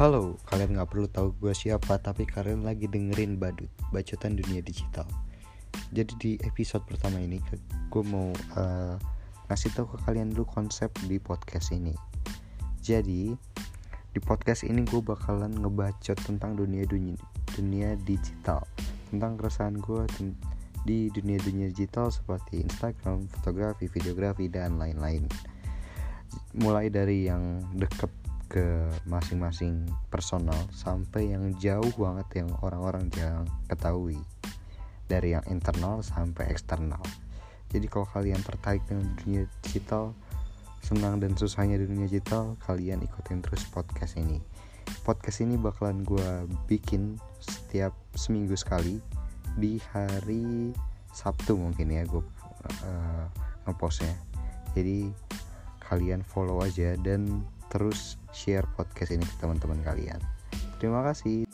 Halo, kalian nggak perlu tahu gue siapa, tapi kalian lagi dengerin Badut, bacotan dunia digital. Jadi di episode pertama ini, gue mau uh, ngasih tahu ke kalian dulu konsep di podcast ini. Jadi di podcast ini gue bakalan ngebacot tentang dunia dunia dunia digital, tentang keresahan gue di dunia dunia digital seperti Instagram, fotografi, videografi dan lain-lain. Mulai dari yang deket ke masing-masing personal sampai yang jauh banget yang orang-orang jarang ketahui. Dari yang internal sampai eksternal. Jadi kalau kalian tertarik dengan dunia digital senang dan susahnya dunia digital kalian ikutin terus podcast ini. Podcast ini bakalan gue bikin setiap seminggu sekali di hari Sabtu mungkin ya gue uh, ngepostnya. Jadi kalian follow aja dan terus share podcast ini ke teman-teman kalian. Terima kasih.